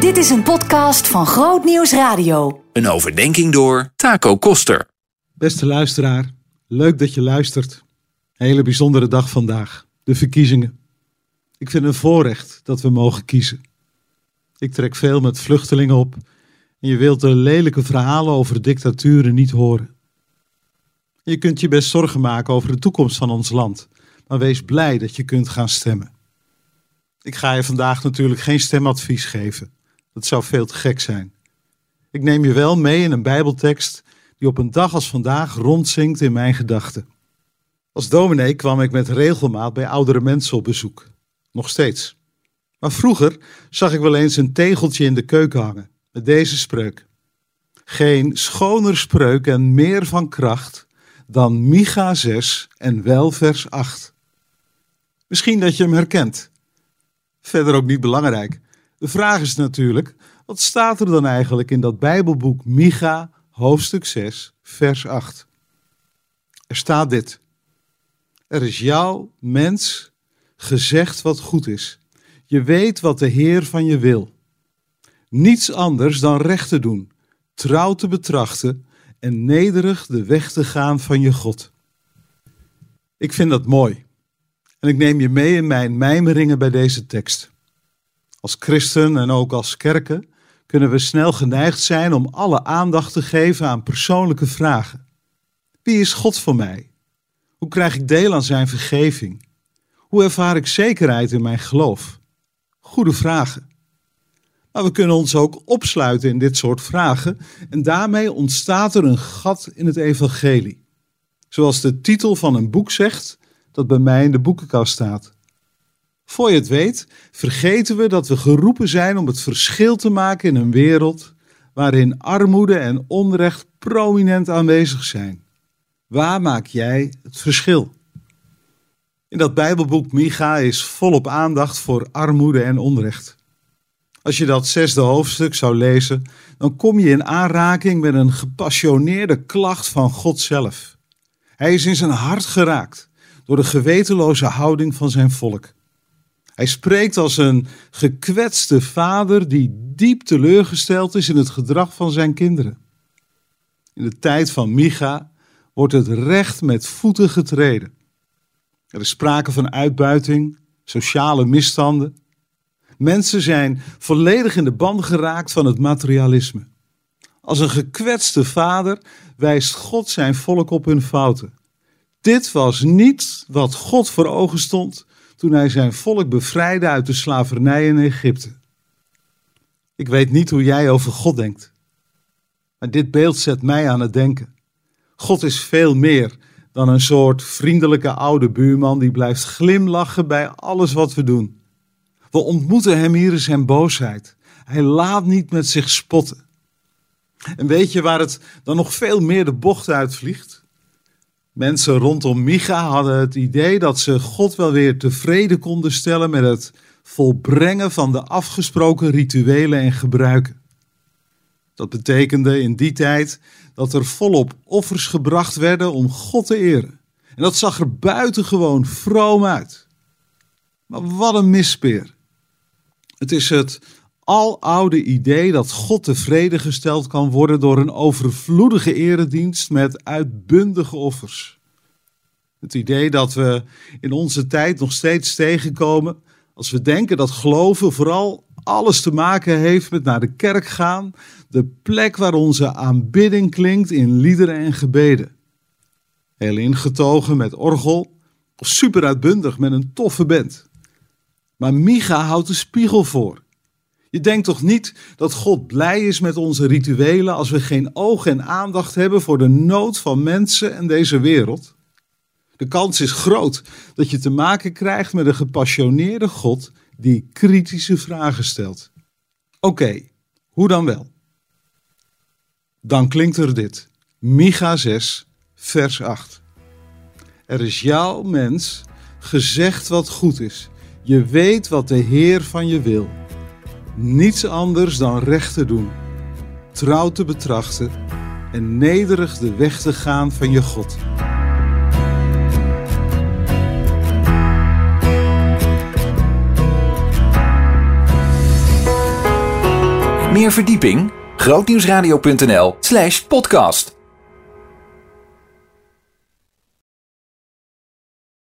Dit is een podcast van Groot Nieuws Radio. Een overdenking door Taco Koster. Beste luisteraar, leuk dat je luistert. Een hele bijzondere dag vandaag, de verkiezingen. Ik vind het een voorrecht dat we mogen kiezen. Ik trek veel met vluchtelingen op en je wilt de lelijke verhalen over dictaturen niet horen. Je kunt je best zorgen maken over de toekomst van ons land, maar wees blij dat je kunt gaan stemmen. Ik ga je vandaag natuurlijk geen stemadvies geven. Dat zou veel te gek zijn. Ik neem je wel mee in een Bijbeltekst die op een dag als vandaag rondzinkt in mijn gedachten. Als dominee kwam ik met regelmaat bij oudere mensen op bezoek. Nog steeds. Maar vroeger zag ik wel eens een tegeltje in de keuken hangen met deze spreuk. Geen schoner spreuk en meer van kracht dan Micha 6 en wel vers 8. Misschien dat je hem herkent. Verder ook niet belangrijk. De vraag is natuurlijk, wat staat er dan eigenlijk in dat Bijbelboek Micha, hoofdstuk 6, vers 8? Er staat dit. Er is jou, mens, gezegd wat goed is. Je weet wat de Heer van je wil. Niets anders dan recht te doen, trouw te betrachten en nederig de weg te gaan van je God. Ik vind dat mooi. En ik neem je mee in mijn mijmeringen bij deze tekst. Als christen en ook als kerken kunnen we snel geneigd zijn om alle aandacht te geven aan persoonlijke vragen. Wie is God voor mij? Hoe krijg ik deel aan zijn vergeving? Hoe ervaar ik zekerheid in mijn geloof? Goede vragen. Maar we kunnen ons ook opsluiten in dit soort vragen en daarmee ontstaat er een gat in het evangelie. Zoals de titel van een boek zegt dat bij mij in de boekenkast staat. Voor je het weet, vergeten we dat we geroepen zijn om het verschil te maken in een wereld waarin armoede en onrecht prominent aanwezig zijn. Waar maak jij het verschil? In dat Bijbelboek Micha is volop aandacht voor armoede en onrecht. Als je dat zesde hoofdstuk zou lezen, dan kom je in aanraking met een gepassioneerde klacht van God zelf. Hij is in zijn hart geraakt door de gewetenloze houding van zijn volk. Hij spreekt als een gekwetste vader die diep teleurgesteld is in het gedrag van zijn kinderen. In de tijd van Micha wordt het recht met voeten getreden. Er is sprake van uitbuiting, sociale misstanden. Mensen zijn volledig in de band geraakt van het materialisme. Als een gekwetste vader wijst God zijn volk op hun fouten. Dit was niet wat God voor ogen stond toen hij zijn volk bevrijdde uit de slavernij in Egypte. Ik weet niet hoe jij over God denkt, maar dit beeld zet mij aan het denken. God is veel meer dan een soort vriendelijke oude buurman die blijft glimlachen bij alles wat we doen. We ontmoeten hem hier in zijn boosheid. Hij laat niet met zich spotten. En weet je waar het dan nog veel meer de bocht uitvliegt? Mensen rondom Micha hadden het idee dat ze God wel weer tevreden konden stellen met het volbrengen van de afgesproken rituelen en gebruiken. Dat betekende in die tijd dat er volop offers gebracht werden om God te eren. En dat zag er buitengewoon vroom uit. Maar wat een mispeer. Het is het aloude idee dat God tevreden gesteld kan worden door een overvloedige eredienst met uitbundige offers. Het idee dat we in onze tijd nog steeds tegenkomen als we denken dat geloven vooral alles te maken heeft met naar de kerk gaan, de plek waar onze aanbidding klinkt in liederen en gebeden. Heel ingetogen met orgel of super uitbundig met een toffe band. Maar Micha houdt de spiegel voor. Je denkt toch niet dat God blij is met onze rituelen als we geen oog en aandacht hebben voor de nood van mensen en deze wereld? De kans is groot dat je te maken krijgt met een gepassioneerde God die kritische vragen stelt. Oké, hoe dan wel? Dan klinkt er dit. Micha 6, vers 8. Er is jouw mens gezegd wat goed is. Je weet wat de Heer van je wil. Niets anders dan recht te doen, trouw te betrachten en nederig de weg te gaan van je God. Meer verdieping? grootnieuwsradio.nl slash podcast.